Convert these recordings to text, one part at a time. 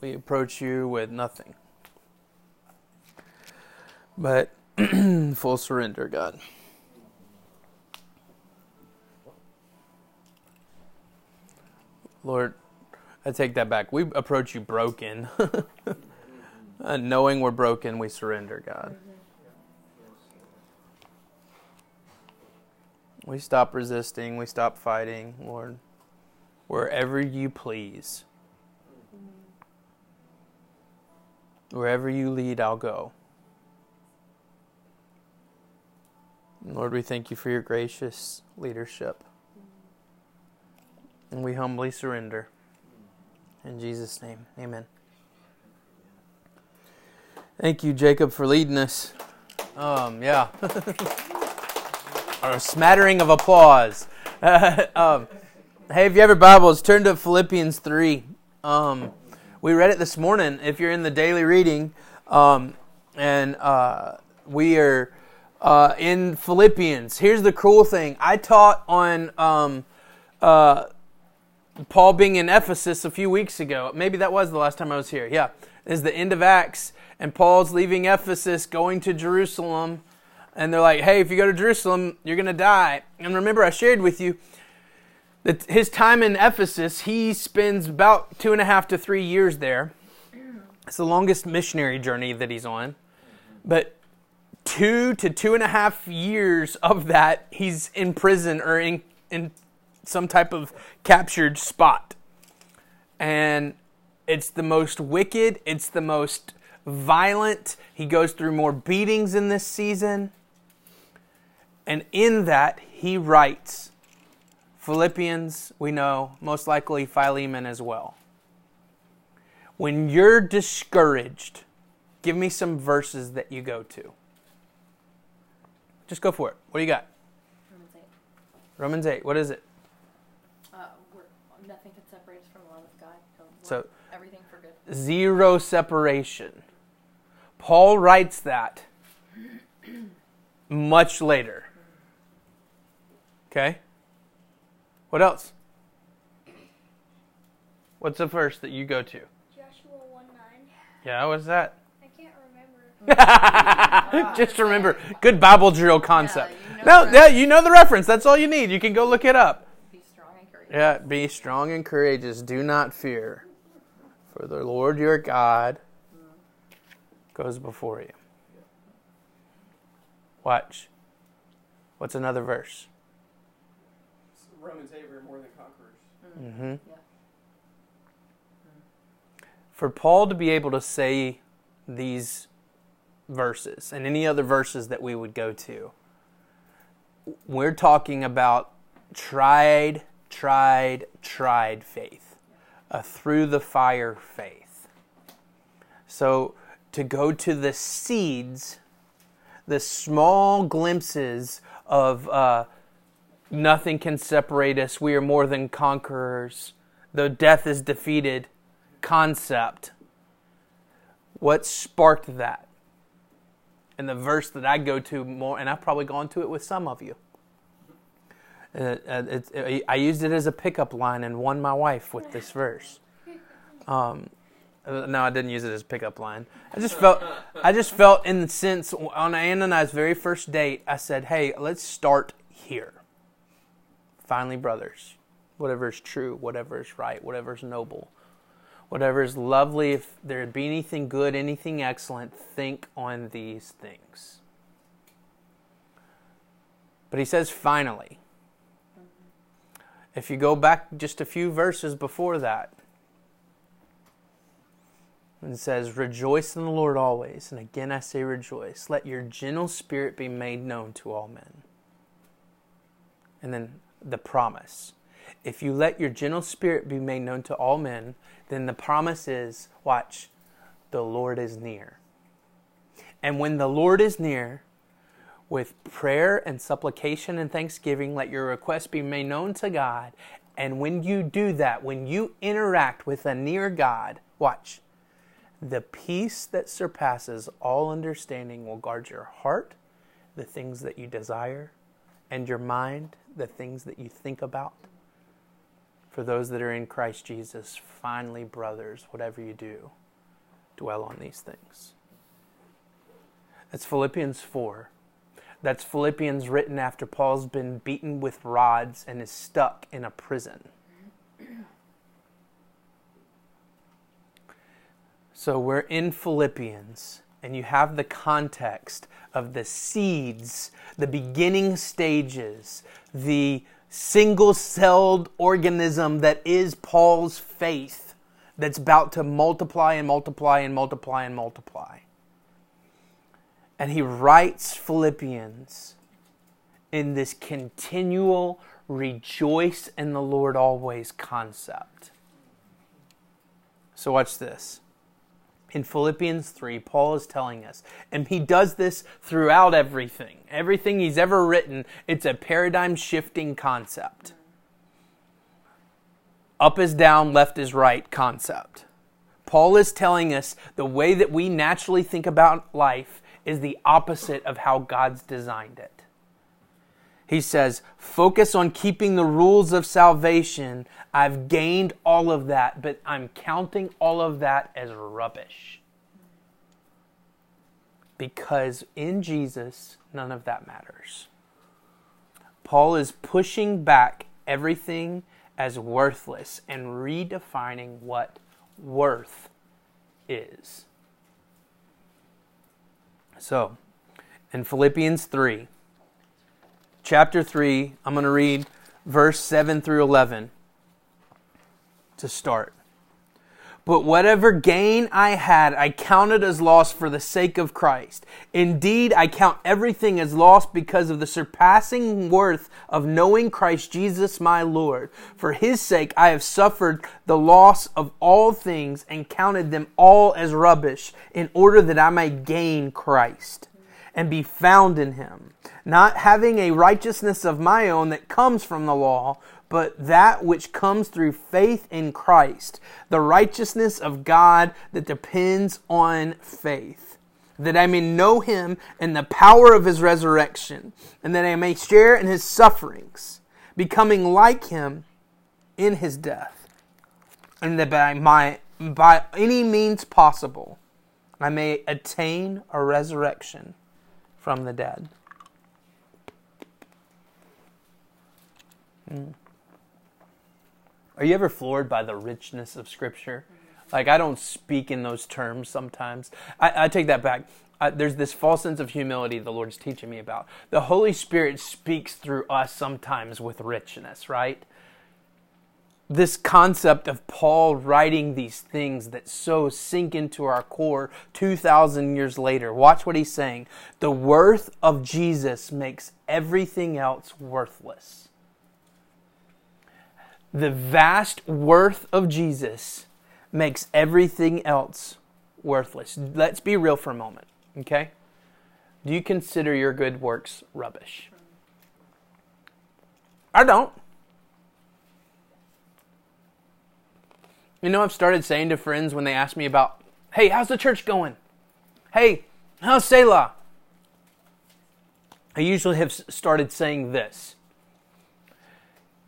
We approach you with nothing. But full surrender, God. Lord, I take that back. We approach you broken. and uh, knowing we're broken, we surrender, God. We stop resisting, we stop fighting, Lord. Wherever you please. Wherever you lead, I'll go. Lord, we thank you for your gracious leadership. And we humbly surrender. In Jesus' name, amen. Thank you, Jacob, for leading us. Um, yeah. a smattering of applause. um, hey, if you have your Bibles, turn to Philippians 3. Um, we read it this morning if you're in the daily reading. Um, and uh, we are uh, in Philippians. Here's the cool thing I taught on um, uh, Paul being in Ephesus a few weeks ago. Maybe that was the last time I was here. Yeah. Is the end of Acts, and Paul's leaving Ephesus, going to Jerusalem. And they're like, hey, if you go to Jerusalem, you're going to die. And remember, I shared with you his time in Ephesus, he spends about two and a half to three years there. It's the longest missionary journey that he's on. But two to two and a half years of that, he's in prison or in, in some type of captured spot. And it's the most wicked, it's the most violent. He goes through more beatings in this season. And in that, he writes Philippians, we know, most likely Philemon as well. When you're discouraged, give me some verses that you go to. Just go for it. What do you got? Romans 8. Romans 8. What is it? Uh, we're, nothing can separate us from the love of God. So, everything for good. Zero separation. Paul writes that much later. Okay? What else? What's the verse that you go to? Joshua 1 9. Yeah, what's that? I can't remember. Just remember, good Bible drill concept. you know no, yeah, you know the reference. That's all you need. You can go look it up. Be strong and courageous. Yeah, be strong and courageous. Do not fear, for the Lord your God goes before you. Watch. What's another verse? Romans 8, we're more than conquerors. Mm-hmm. Yeah. For Paul to be able to say these verses and any other verses that we would go to, we're talking about tried, tried, tried faith, a through the fire faith. So to go to the seeds, the small glimpses of uh, nothing can separate us, we are more than conquerors, though death is defeated concept. What sparked that? And the verse that I go to more, and I've probably gone to it with some of you. Uh, uh, it's- uh, I used it as a pickup line and won my wife with this verse. Um, uh, no, I didn't use it as a pickup line. I just felt, I just felt in the sense on Ann and I's very first date, I said, "Hey, let's start here." Finally, brothers, whatever is true, whatever is right, whatever is noble, whatever is lovely, if there be anything good, anything excellent, think on these things. But he says, finally. If you go back just a few verses before that, it says, Rejoice in the Lord always. And again I say, Rejoice. Let your gentle spirit be made known to all men. And then the promise. If you let your gentle spirit be made known to all men, then the promise is watch, the Lord is near. And when the Lord is near, with prayer and supplication and thanksgiving, let your request be made known to God. And when you do that, when you interact with a near God, watch, the peace that surpasses all understanding will guard your heart, the things that you desire, and your mind, the things that you think about. for those that are in Christ Jesus. Finally, brothers, whatever you do, dwell on these things. That's Philippians 4. That's Philippians written after Paul's been beaten with rods and is stuck in a prison. So we're in Philippians, and you have the context of the seeds, the beginning stages, the single celled organism that is Paul's faith that's about to multiply and multiply and multiply and multiply. And he writes Philippians in this continual rejoice in the Lord always concept. So, watch this. In Philippians 3, Paul is telling us, and he does this throughout everything. Everything he's ever written, it's a paradigm shifting concept. Up is down, left is right concept. Paul is telling us the way that we naturally think about life is the opposite of how God's designed it. He says, focus on keeping the rules of salvation. I've gained all of that, but I'm counting all of that as rubbish. Because in Jesus, none of that matters. Paul is pushing back everything as worthless and redefining what worth is. So, in Philippians 3, chapter 3, I'm going to read verse 7 through 11 to start. But whatever gain I had, I counted as loss for the sake of Christ. Indeed, I count everything as loss because of the surpassing worth of knowing Christ Jesus my Lord. For his sake, I have suffered the loss of all things and counted them all as rubbish in order that I may gain Christ and be found in him, not having a righteousness of my own that comes from the law but that which comes through faith in Christ, the righteousness of God that depends on faith, that I may know him and the power of his resurrection, and that I may share in his sufferings, becoming like him in his death, and that by, my, by any means possible I may attain a resurrection from the dead. Mm. Are you ever floored by the richness of Scripture? Like, I don't speak in those terms sometimes. I, I take that back. There's this false sense of humility the Lord's teaching me about. The Holy Spirit speaks through us sometimes with richness, right? This concept of Paul writing these things that so sink into our core 2,000 years later. Watch what he's saying. The worth of Jesus makes everything else worthless the vast worth of Jesus makes everything else worthless. Let's be real for a moment, okay? Do you consider your good works rubbish? I don't. You know, I've started saying to friends when they ask me about, hey, how's the church going? Hey, how's Selah? I usually have started saying this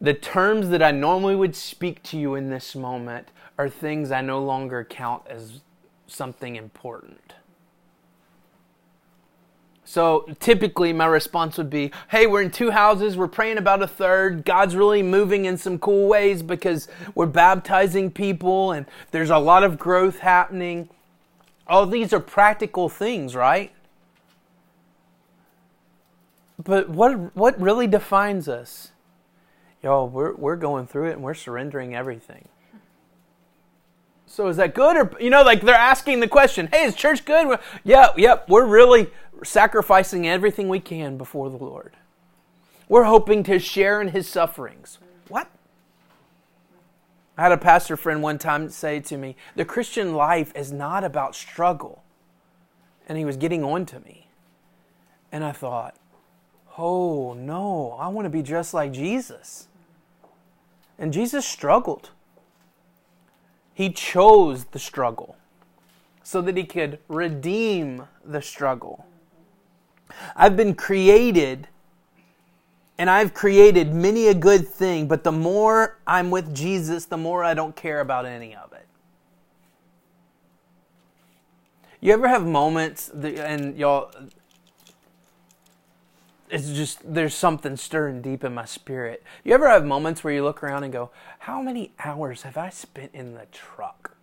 the terms that I normally would speak to you in this moment are things I no longer count as something important. So typically, my response would be Hey, we're in two houses, we're praying about a third. God's really moving in some cool ways because we're baptizing people and there's a lot of growth happening. All these are practical things, right? But what, what really defines us? y'all, we're, we're going through it and we're surrendering everything. So is that good? Or, you know, like they're asking the question, hey, is church good? Yeah, yep, we're really sacrificing everything we can before the Lord. We're hoping to share in his sufferings. What? I had a pastor friend one time say to me, the Christian life is not about struggle. And he was getting on to me. And I thought, oh no, I want to be just like Jesus. And Jesus struggled. He chose the struggle so that he could redeem the struggle. I've been created and I've created many a good thing, but the more I'm with Jesus, the more I don't care about any of it. You ever have moments, that, and y'all, it's just, there's something stirring deep in my spirit. You ever have moments where you look around and go, How many hours have I spent in the truck?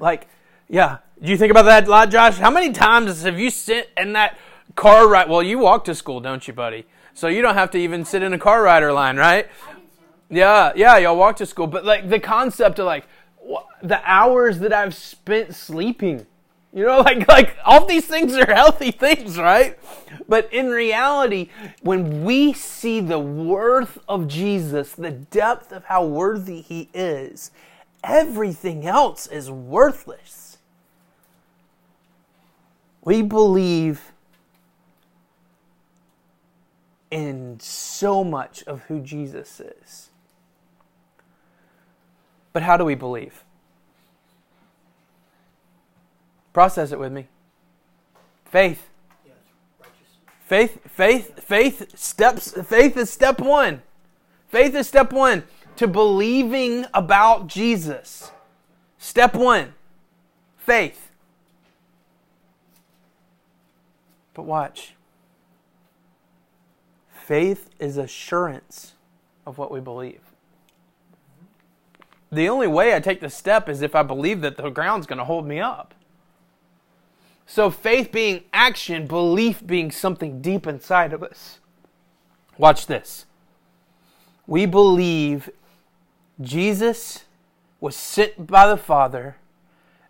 Like, yeah, do you think about that a lot, Josh? How many times have you sit in that car ride? Well, you walk to school, don't you, buddy? So you don't have to even sit in a car rider line, right? Yeah, yeah, y'all walk to school. But like the concept of like the hours that I've spent sleeping, you know, like like all these things are healthy things, right? But in reality, when we see the worth of Jesus, the depth of how worthy he is, everything else is worthless. We believe in so much of who Jesus is. But how do we believe? Process it with me. Faith. Faith, faith, faith steps faith is step 1. Faith is step 1 to believing about Jesus. Step 1. Faith. But watch. Faith is assurance of what we believe. The only way I take the step is if I believe that the ground's going to hold me up. So, faith being action, belief being something deep inside of us. Watch this. We believe Jesus was sent by the Father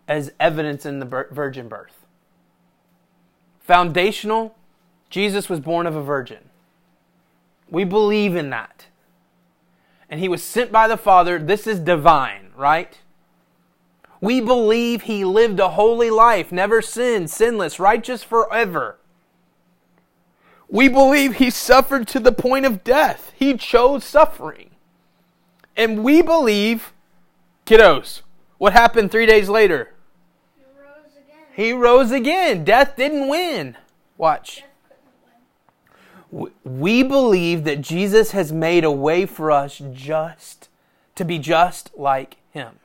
as evidence in the virgin birth. Foundational, Jesus was born of a virgin. We believe in that. And he was sent by the Father. This is divine, right? We believe he lived a holy life, never sinned, sinless, righteous forever. We believe he suffered to the point of death. He chose suffering. And we believe, kiddos, what happened three days later? He rose again. He rose again. Death didn't win. Watch. We believe that Jesus has made a way for us just to be just like him.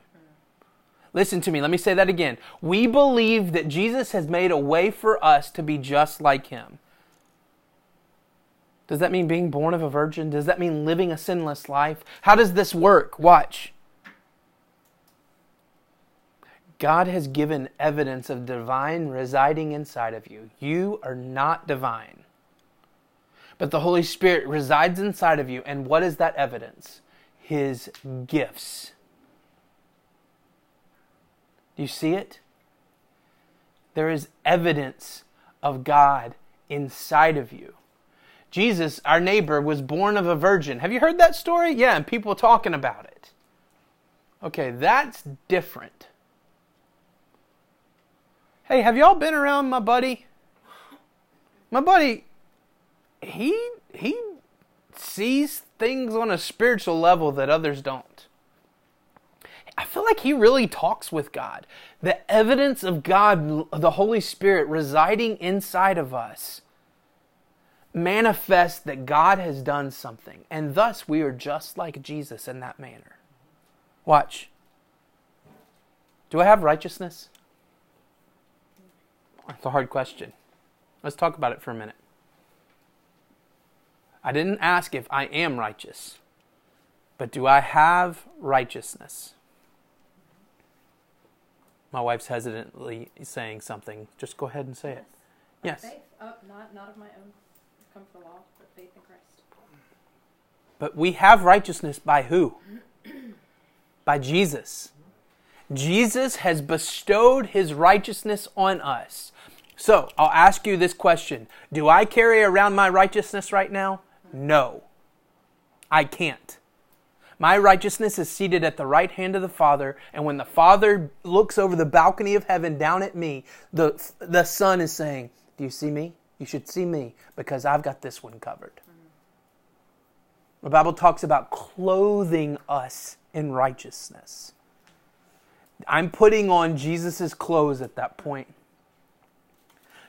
Listen to me, let me say that again. We believe that Jesus has made a way for us to be just like him. Does that mean being born of a virgin? Does that mean living a sinless life? How does this work? Watch. God has given evidence of divine residing inside of you. You are not divine. But the Holy Spirit resides inside of you. And what is that evidence? His gifts. Do you see it? There is evidence of God inside of you. Jesus, our neighbor, was born of a virgin. Have you heard that story? Yeah, and people talking about it. Okay, that's different. Hey, have y'all been around my buddy? My buddy, he he sees things on a spiritual level that others don't. I feel like he really talks with God. The evidence of God, the Holy Spirit residing inside of us, manifests that God has done something. And thus we are just like Jesus in that manner. Watch. Do I have righteousness? That's a hard question. Let's talk about it for a minute. I didn't ask if I am righteous, but do I have righteousness? My wife's hesitantly saying something. Just go ahead and say it. Yes. Faith, oh, not, not of my own. I've come from the law, but faith in Christ. But we have righteousness by who? by Jesus. Jesus has bestowed his righteousness on us. So I'll ask you this question Do I carry around my righteousness right now? No. I can't. My righteousness is seated at the right hand of the Father, and when the Father looks over the balcony of heaven down at me, the, the Son is saying, Do you see me? You should see me because I've got this one covered. The Bible talks about clothing us in righteousness. I'm putting on Jesus' clothes at that point.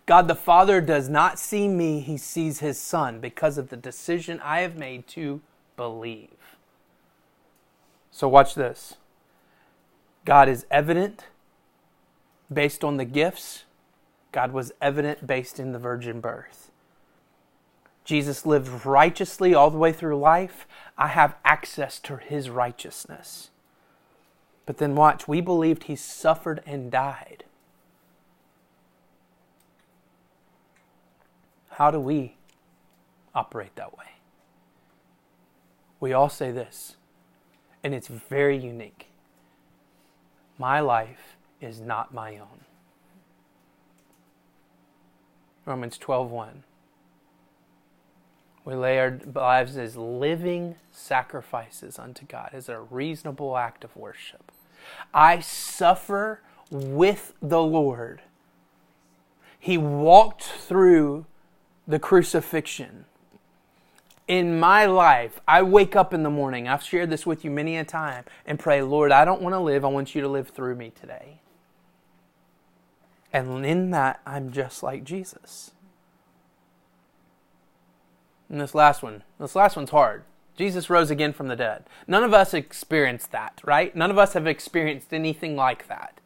God the Father does not see me, he sees his Son because of the decision I have made to believe. So, watch this God is evident based on the gifts, God was evident based in the virgin birth. Jesus lived righteously all the way through life. I have access to his righteousness. But then watch, we believed he suffered and died. How do we operate that way? We all say this, and it's very unique. My life is not my own. Romans 12:1 We lay our lives as living sacrifices unto God as a reasonable act of worship. I suffer with the Lord. He walked through the crucifixion. In my life, I wake up in the morning, I've shared this with you many a time, and pray, Lord, I don't want to live, I want you to live through me today. And in that, I'm just like Jesus. And this last one, this last one's hard. Jesus rose again from the dead. None of us experienced that, right? None of us have experienced anything like that.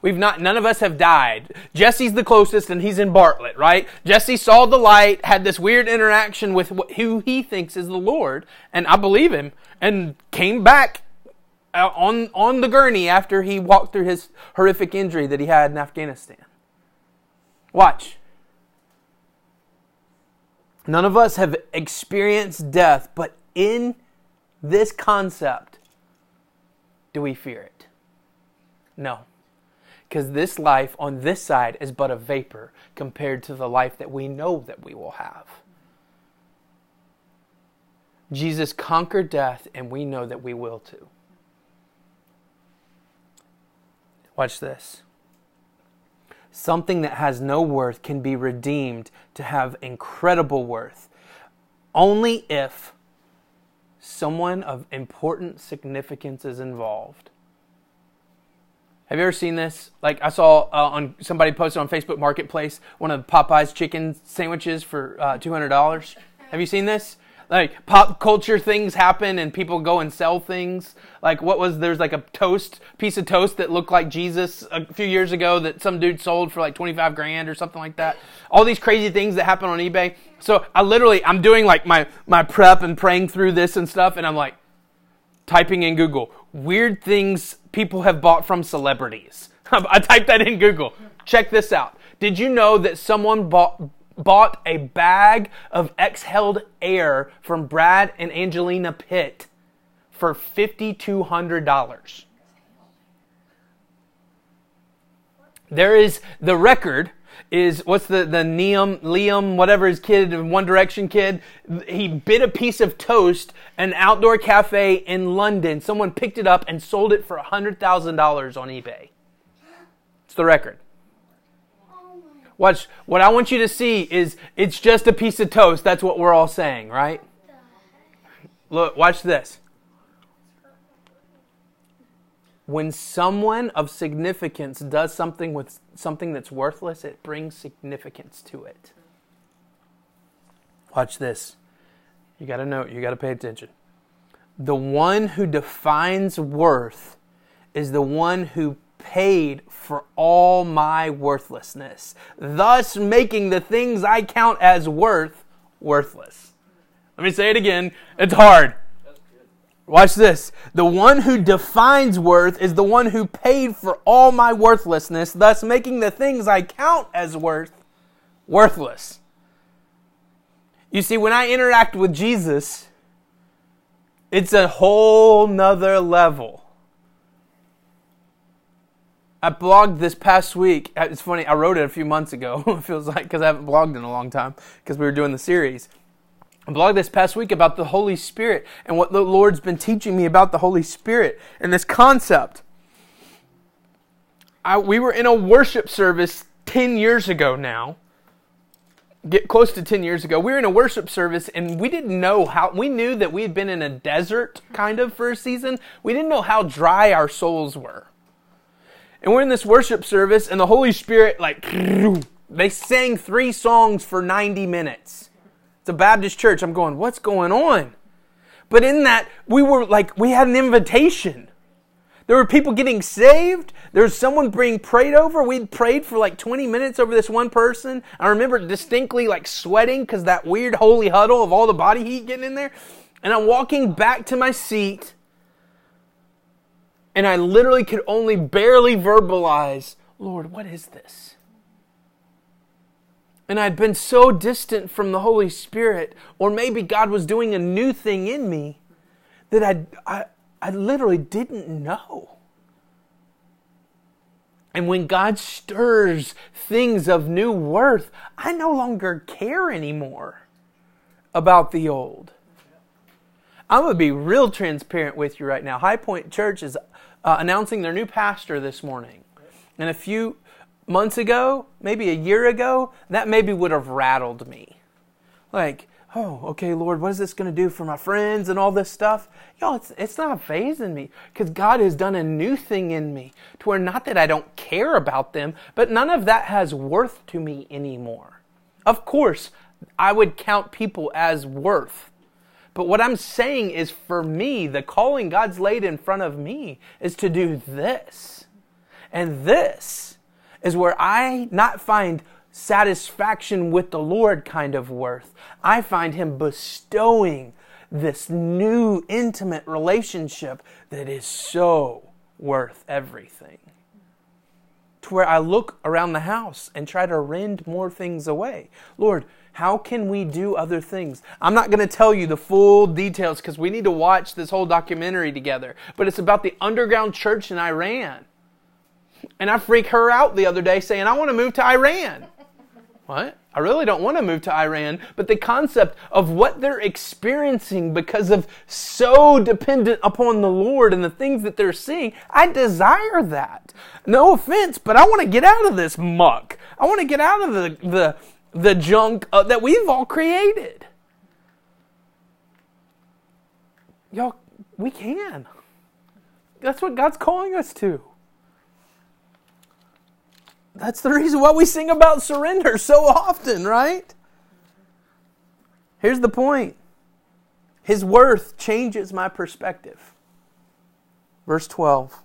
We've not, none of us have died. Jesse's the closest and he's in Bartlett, right? Jesse saw the light, had this weird interaction with who he thinks is the Lord, and I believe him, and came back uh, on, on the gurney after he walked through his horrific injury that he had in Afghanistan. Watch. None of us have experienced death, but in this concept, do we fear it? No. Because this life on this side is but a vapor compared to the life that we know that we will have. Jesus conquered death, and we know that we will too. Watch this. Something that has no worth can be redeemed to have incredible worth only if someone of important significance is involved. Have you ever seen this? Like I saw uh, on somebody posted on Facebook Marketplace one of Popeye's chicken sandwiches for uh, two hundred dollars. Have you seen this? Like pop culture things happen and people go and sell things. Like what was there's like a toast piece of toast that looked like Jesus a few years ago that some dude sold for like twenty five grand or something like that. All these crazy things that happen on eBay. So I literally I'm doing like my my prep and praying through this and stuff, and I'm like typing in Google weird things people have bought from celebrities. I typed that in Google. Check this out. Did you know that someone bought bought a bag of exhaled air from Brad and Angelina Pitt for $5200? There is the record is what's the the Liam Liam whatever his kid One Direction kid he bit a piece of toast an outdoor cafe in London. Someone picked it up and sold it for hundred thousand dollars on eBay. It's the record. Watch what I want you to see is it's just a piece of toast. That's what we're all saying right? Look watch this when someone of significance does something with something that's worthless, it brings significance to it. Watch this. You got to know, you got to pay attention. The one who defines worth is the one who paid for all my worthlessness, thus making the things I count as worth worthless. Let me say it again. It's hard. Watch this. The one who defines worth is the one who paid for all my worthlessness, thus making the things I count as worth worthless. You see, when I interact with Jesus, it's a whole nother level. I blogged this past week. Uh, it's funny, I wrote it a few months ago. it feels like because I haven't blogged in a long time because we were doing the series. I blogged this past week about the Holy Spirit and what the Lord's been teaching me about the Holy Spirit and this concept. I, we were in a worship service 10 years ago now. Get close to 10 years ago. We were in a worship service and we didn't know how, we knew that we had been in a desert kind of for a season. We didn't know how dry our souls were. And we're in this worship service and the Holy Spirit like They sang three songs for 90 minutes. A Baptist church. I'm going, what's going on? But in that, we were like, we had an invitation. There were people getting saved. There was someone being prayed over. We'd prayed for like 20 minutes over this one person. I remember distinctly like sweating because that weird holy huddle of all the body heat getting in there. And I'm walking back to my seat, and I literally could only barely verbalize, Lord, what is this? And I'd been so distant from the Holy Spirit, or maybe God was doing a new thing in me that I, I, I literally didn't know. And when God stirs things of new worth, I no longer care anymore about the old. I'm going to be real transparent with you right now. High Point Church is uh, announcing their new pastor this morning. And a few months ago, maybe a year ago, that maybe would have rattled me. Like, oh, okay, Lord, what is this going to do for my friends and all this stuff? Y'all, it's, it's not fazing me because God has done a new thing in me to where not that I don't care about them, but none of that has worth to me anymore. Of course, I would count people as worth but what I'm saying is for me, the calling God's laid in front of me is to do this. And this is where I not find satisfaction with the Lord kind of worth. I find Him bestowing this new intimate relationship that is so worth everything. To where I look around the house and try to rend more things away. Lord, how can we do other things? I'm not going to tell you the full details because we need to watch this whole documentary together. But it's about the underground church in Iran. And I freak her out the other day saying, I want to move to Iran. What? I really don't want to move to Iran, but the concept of what they're experiencing because of so dependent upon the Lord and the things that they're seeing, I desire that. No offense, but I want to get out of this muck. I want to get out of the, the, the junk uh, that we've all created. Y'all, we can. That's what God's calling us to. That's the reason why we sing about surrender so often, right? Here's the point His worth changes my perspective. Verse 12.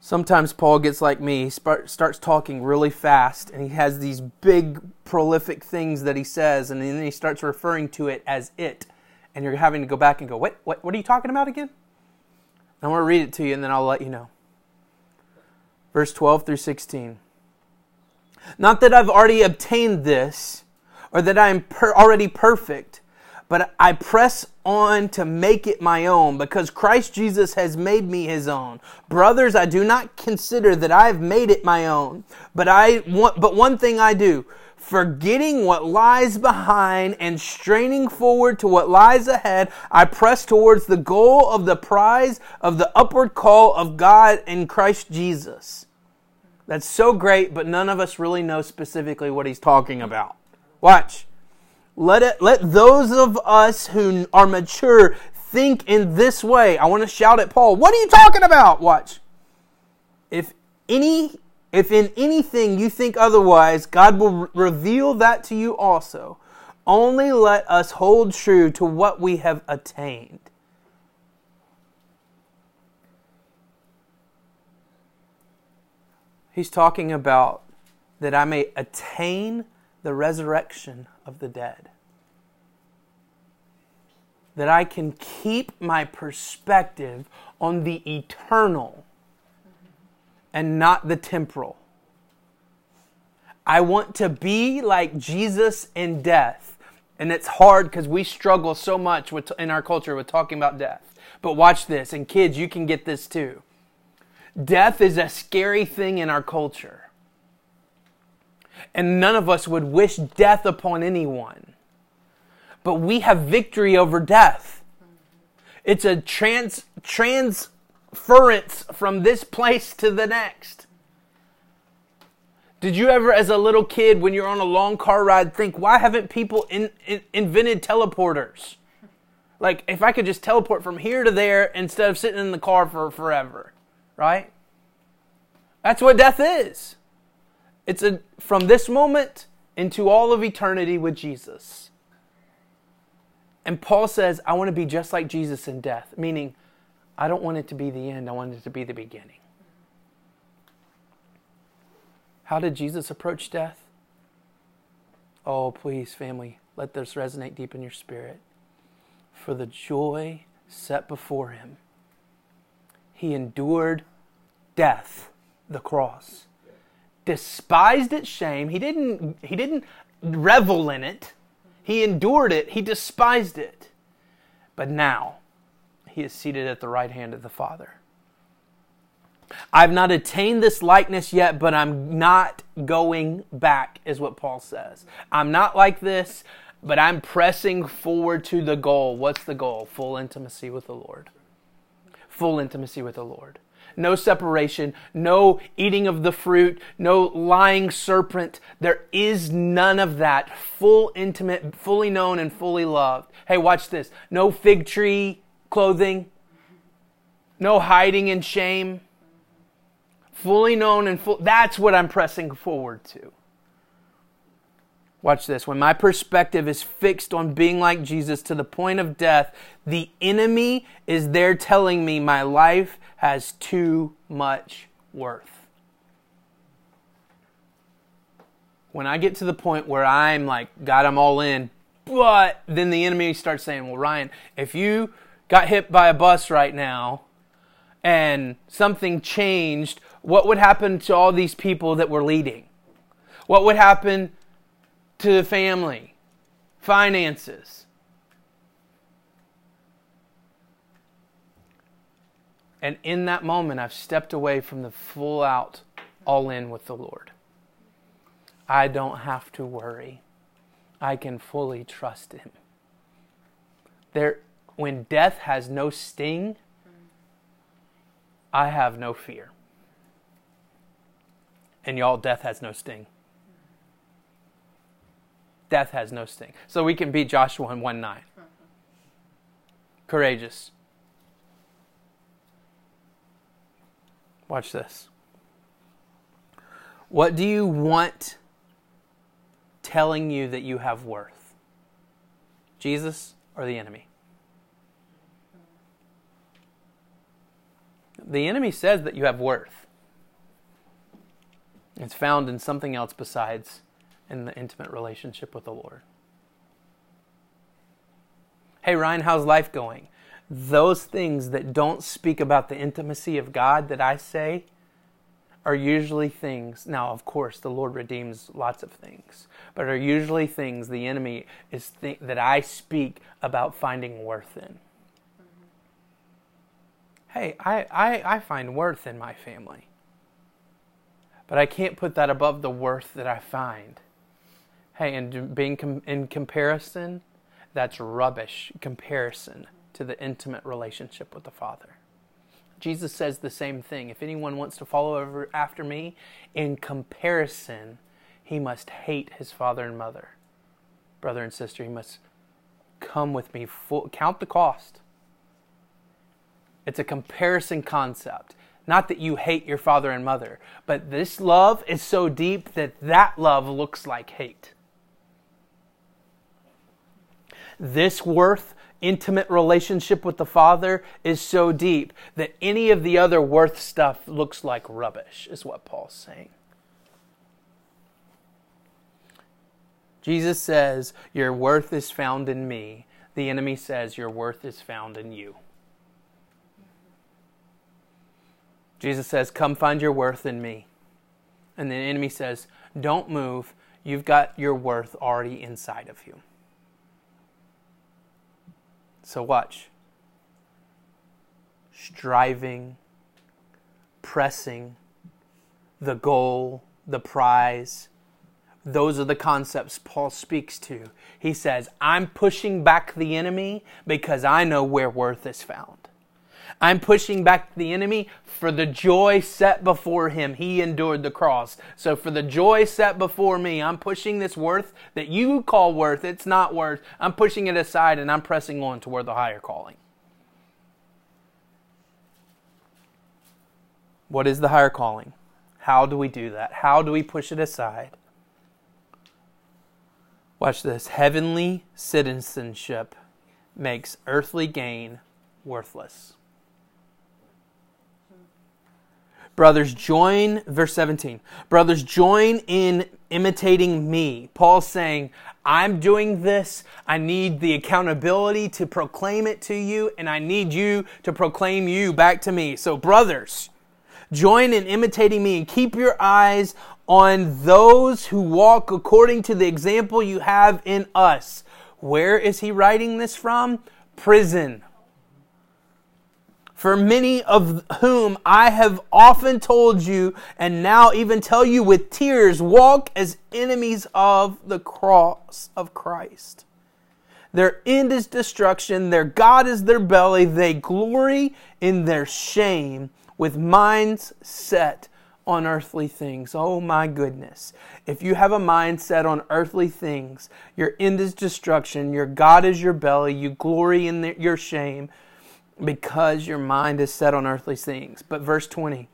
Sometimes Paul gets like me, he starts talking really fast, and he has these big, prolific things that he says, and then he starts referring to it as it. And you're having to go back and go, what, what, what are you talking about again? I'm going to read it to you, and then I'll let you know. Verse 12 through 16. Not that I've already obtained this, or that I am per- already perfect, but I press on to make it my own because Christ Jesus has made me his own. Brothers, I do not consider that I have made it my own, but I want, but one thing I do, forgetting what lies behind and straining forward to what lies ahead, I press towards the goal of the prize of the upward call of God in Christ Jesus. That's so great, but none of us really know specifically what he's talking about. Watch. Let it let those of us who are mature think in this way. I want to shout at Paul. What are you talking about? Watch. If any if in anything you think otherwise, God will re- reveal that to you also. Only let us hold true to what we have attained. He's talking about that I may attain the resurrection of the dead. That I can keep my perspective on the eternal and not the temporal. I want to be like Jesus in death. And it's hard because we struggle so much with, in our culture with talking about death. But watch this, and kids, you can get this too. Death is a scary thing in our culture and none of us would wish death upon anyone. But we have victory over death. It's a trans transference from this place to the next. Did you ever, as a little kid, when you're on a long car ride, think, why haven't people in, in, invented teleporters? Like, if I could just teleport from here to there instead of sitting in the car for forever, right? That's what death is. It's a from this moment into all of eternity with Jesus. And Paul says, I want to be just like Jesus in death, meaning I don't want it to be the end, I want it to be the beginning. How did Jesus approach death? Oh, please, family, let this resonate deep in your spirit. For the joy set before him, he endured death, the cross. Despised its shame. He didn't, he didn't revel in it. He endured it. He despised it. But now he is seated at the right hand of the Father. I've not attained this likeness yet, but I'm not going back, is what Paul says. I'm not like this, but I'm pressing forward to the goal. What's the goal? Full intimacy with the Lord. Full intimacy with the Lord. No separation, no eating of the fruit, no lying serpent. There is none of that. Full intimate, fully known, and fully loved. Hey, watch this. No fig tree clothing, no hiding in shame fully known and full. That's what I'm pressing forward to. Watch this. When my perspective is fixed on being like Jesus to the point of death, the enemy is there telling me my life has too much worth. When I get to the point where I'm like, God, I'm all in, but then the enemy starts saying, Well, Ryan, if you got hit by a bus right now and something changed, what would happen to all these people that were leading? What would happen to the family? Finances? And in that moment, I've stepped away from the full out, all in with the Lord. I don't have to worry. I can fully trust Him. There, when death has no sting, I have no fear. And y'all, death has no sting. Death has no sting. So we can beat Joshua in 1 9. Courageous. Watch this. What do you want telling you that you have worth? Jesus or the enemy? The enemy says that you have worth. It's found in something else besides in the intimate relationship with the Lord. Hey, Ryan, how's life going? Those things that don't speak about the intimacy of God that I say are usually things. Now, of course, the Lord redeems lots of things, but are usually things the enemy is th- that I speak about finding worth in. Hey, I, I, I find worth in my family. But I can't put that above the worth that I find. Hey, and being com- in comparison, that's rubbish comparison to the intimate relationship with the Father. Jesus says the same thing. If anyone wants to follow after me, in comparison, he must hate his father and mother. Brother and sister, he must come with me full count the cost. It's a comparison concept. Not that you hate your father and mother, but this love is so deep that that love looks like hate. This worth, intimate relationship with the Father is so deep that any of the other worth stuff looks like rubbish, is what Paul's saying. Jesus says, Your worth is found in me. The enemy says, Your worth is found in you. Jesus says, Come find your worth in me. And the enemy says, Don't move. You've got your worth already inside of you. So watch. Striving, pressing, the goal, the prize. Those are the concepts Paul speaks to. He says, I'm pushing back the enemy because I know where worth is found. I'm pushing back the enemy for the joy set before him. He endured the cross. So for the joy set before me, I'm pushing this worth that you call worth. It's not worth. I'm pushing it aside and I'm pressing on toward the higher calling. What is the higher calling? How do we do that? How do we push it aside? Watch this. Heavenly citizenship makes earthly gain worthless. Brothers, join, verse 17. Brothers, join in imitating me. Paul's saying, I'm doing this. I need the accountability to proclaim it to you, and I need you to proclaim you back to me. So, brothers, join in imitating me and keep your eyes on those who walk according to the example you have in us. Where is he writing this from? Prison for many of whom I have often told you, and now even tell you with tears, walk as enemies of the cross of Christ. Their end is destruction, their God is their belly, they glory in their shame with minds set on earthly things. Oh my goodness. If you have a mind set on earthly things, your end is destruction, your God is your belly, you glory in the, your shame because your mind is set on earthly things. But verse 20,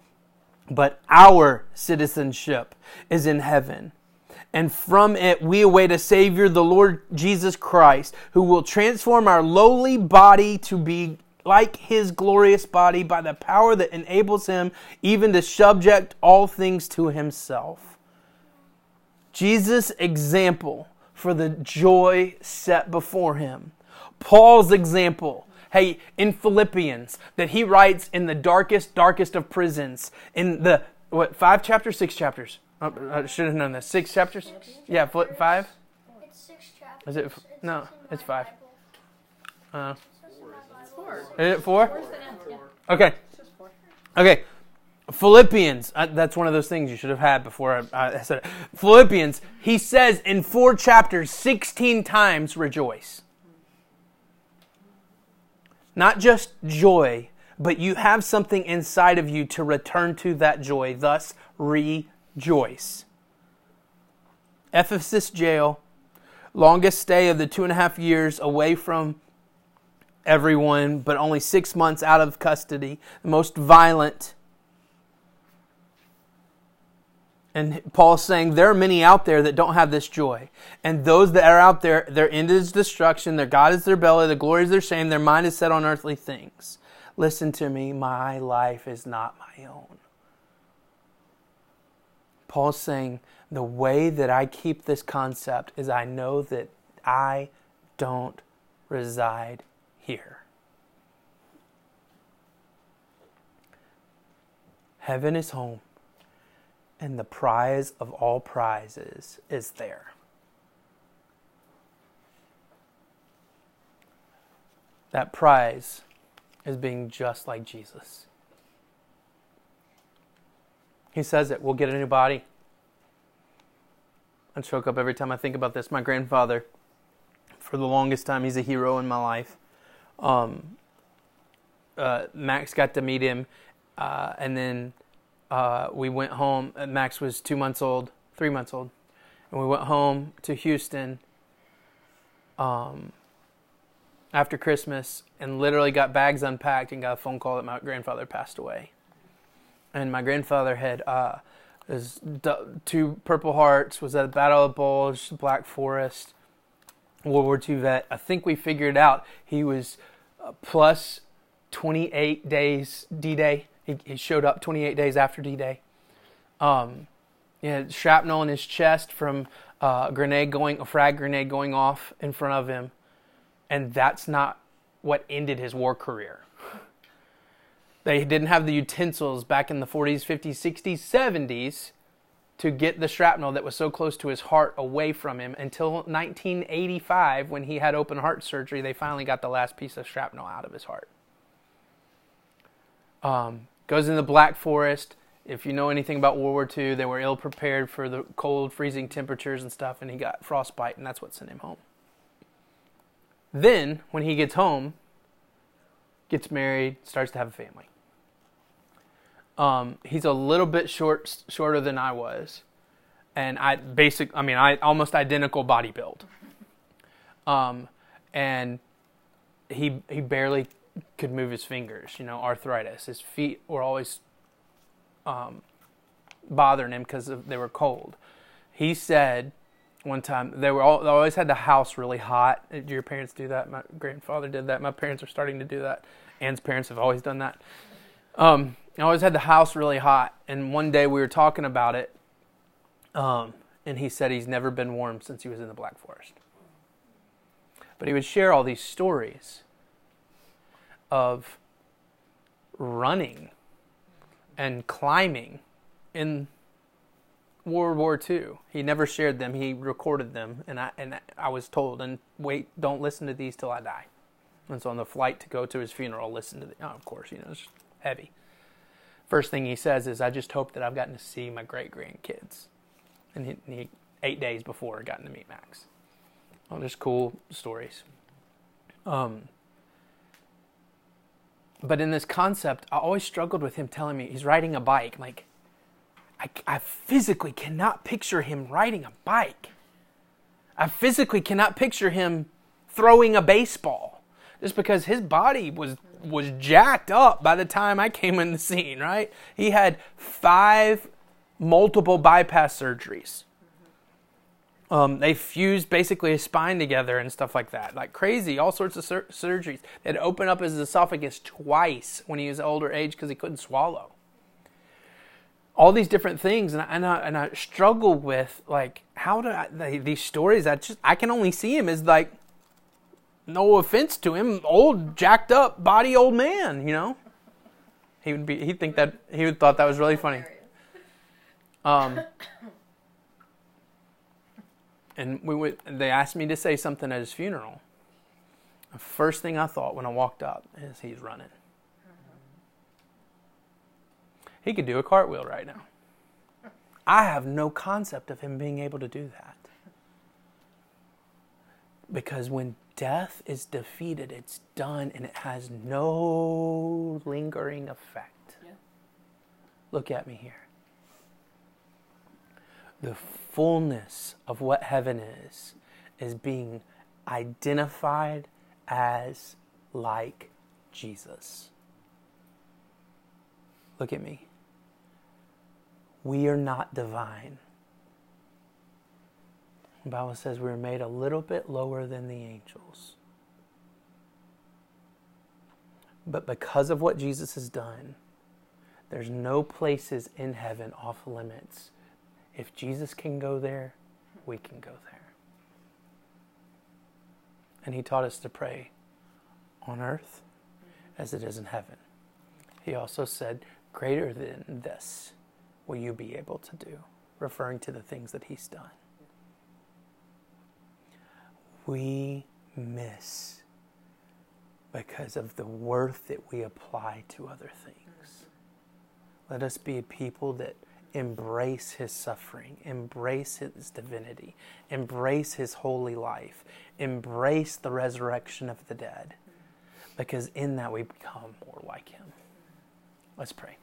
but our citizenship is in heaven. And from it we await a Savior, the Lord Jesus Christ, who will transform our lowly body to be like his glorious body by the power that enables him even to subject all things to himself. Jesus' example for the joy set before him. Paul's example hey, in Philippians, that he writes in the darkest, darkest of prisons, in the, what, five chapters, six chapters? Oh, I should have known this. Six chapters? Yeah, five? It's six chapters. Is it? No, it's five. Uh, Four. is it four? Four's the end, yeah. Okay. It's just four. Okay. Philippians, uh, that's one of those things you should have had before I, I said it. Philippians, he says in four chapters, 16 times, rejoice. Not just joy, but you have something inside of you to return to that joy, thus, rejoice. Ephesus jail, longest stay of the two and a half years away from everyone, but only six months out of custody, the most violent. And Paul's saying there are many out there that don't have this joy. And those that are out there, their end is destruction, their God is their belly, their glory is their shame, their mind is set on earthly things. Listen to me, my life is not my own. Paul's saying the way that I keep this concept is I know that I don't reside here. Heaven is home, and the prize of all prizes is there. That prize is being just like Jesus. He says it, we'll get a new body. I choke up every time I think about this. My grandfather, for the longest time, he's a hero in my life. Um, uh, Max got to meet him, uh, and then uh, we went home. Max was two months old, three months old, and we went home to Houston um, after Christmas, and literally got bags unpacked and got a phone call that my grandfather passed away. And my grandfather had uh, his two Purple Hearts, was at the Battle of Bulge, Black Forest, World War II vet. I think we figured out he was uh, plus 28 days D-Day. He, he showed up 28 days after D-Day. Um, he had shrapnel in his chest from uh, a grenade going, a frag grenade going off in front of him, and that's not what ended his war career. They didn't have the utensils back in the 40s, 50s, 60s, 70s to get the shrapnel that was so close to his heart away from him until 1985 when he had open heart surgery. They finally got the last piece of shrapnel out of his heart. Um, goes in the Black Forest. If you know anything about World War II, they were ill prepared for the cold, freezing temperatures and stuff, and he got frostbite, and that's what sent him home. Then, when he gets home, gets married, starts to have a family. Um, he's a little bit short, shorter than I was, and I basic. I mean, I almost identical body build. Um, and he he barely could move his fingers. You know, arthritis. His feet were always um, bothering him because they were cold. He said one time they were all, they always had the house really hot. Did your parents do that? My grandfather did that. My parents are starting to do that. Ann's parents have always done that. Um, I always had the house really hot, and one day we were talking about it, um, and he said he's never been warm since he was in the Black Forest. But he would share all these stories of running and climbing in World War II. He never shared them. He recorded them, and I and I was told, and wait, don't listen to these till I die. And so on the flight to go to his funeral, listen to the. Oh, of course, you know it's heavy. First thing he says is, "I just hope that I've gotten to see my great grandkids," and he, he eight days before gotten to meet Max. Oh, just cool stories. Um, but in this concept, I always struggled with him telling me he's riding a bike. Like, I, I physically cannot picture him riding a bike. I physically cannot picture him throwing a baseball just because his body was was jacked up by the time I came in the scene, right? He had five multiple bypass surgeries. Um, they fused basically his spine together and stuff like that, like crazy, all sorts of sur- surgeries. They'd open up his esophagus twice when he was older age because he couldn't swallow. All these different things, and I, and I, and I struggle with like how do I, they, these stories? I just I can only see him as like, no offense to him, old jacked up body old man, you know. He would be he'd think that he would thought that was really funny. Um, and we went, they asked me to say something at his funeral. The first thing I thought when I walked up is he's running. He could do a cartwheel right now. I have no concept of him being able to do that. Because when death is defeated, it's done and it has no lingering effect. Yeah. Look at me here. The fullness of what heaven is, is being identified as like Jesus. Look at me. We are not divine. The Bible says we're made a little bit lower than the angels. But because of what Jesus has done, there's no places in heaven off limits. If Jesus can go there, we can go there. And he taught us to pray on earth as it is in heaven. He also said, Greater than this will you be able to do, referring to the things that he's done. We miss because of the worth that we apply to other things. Let us be a people that embrace his suffering, embrace his divinity, embrace his holy life, embrace the resurrection of the dead, because in that we become more like him. Let's pray.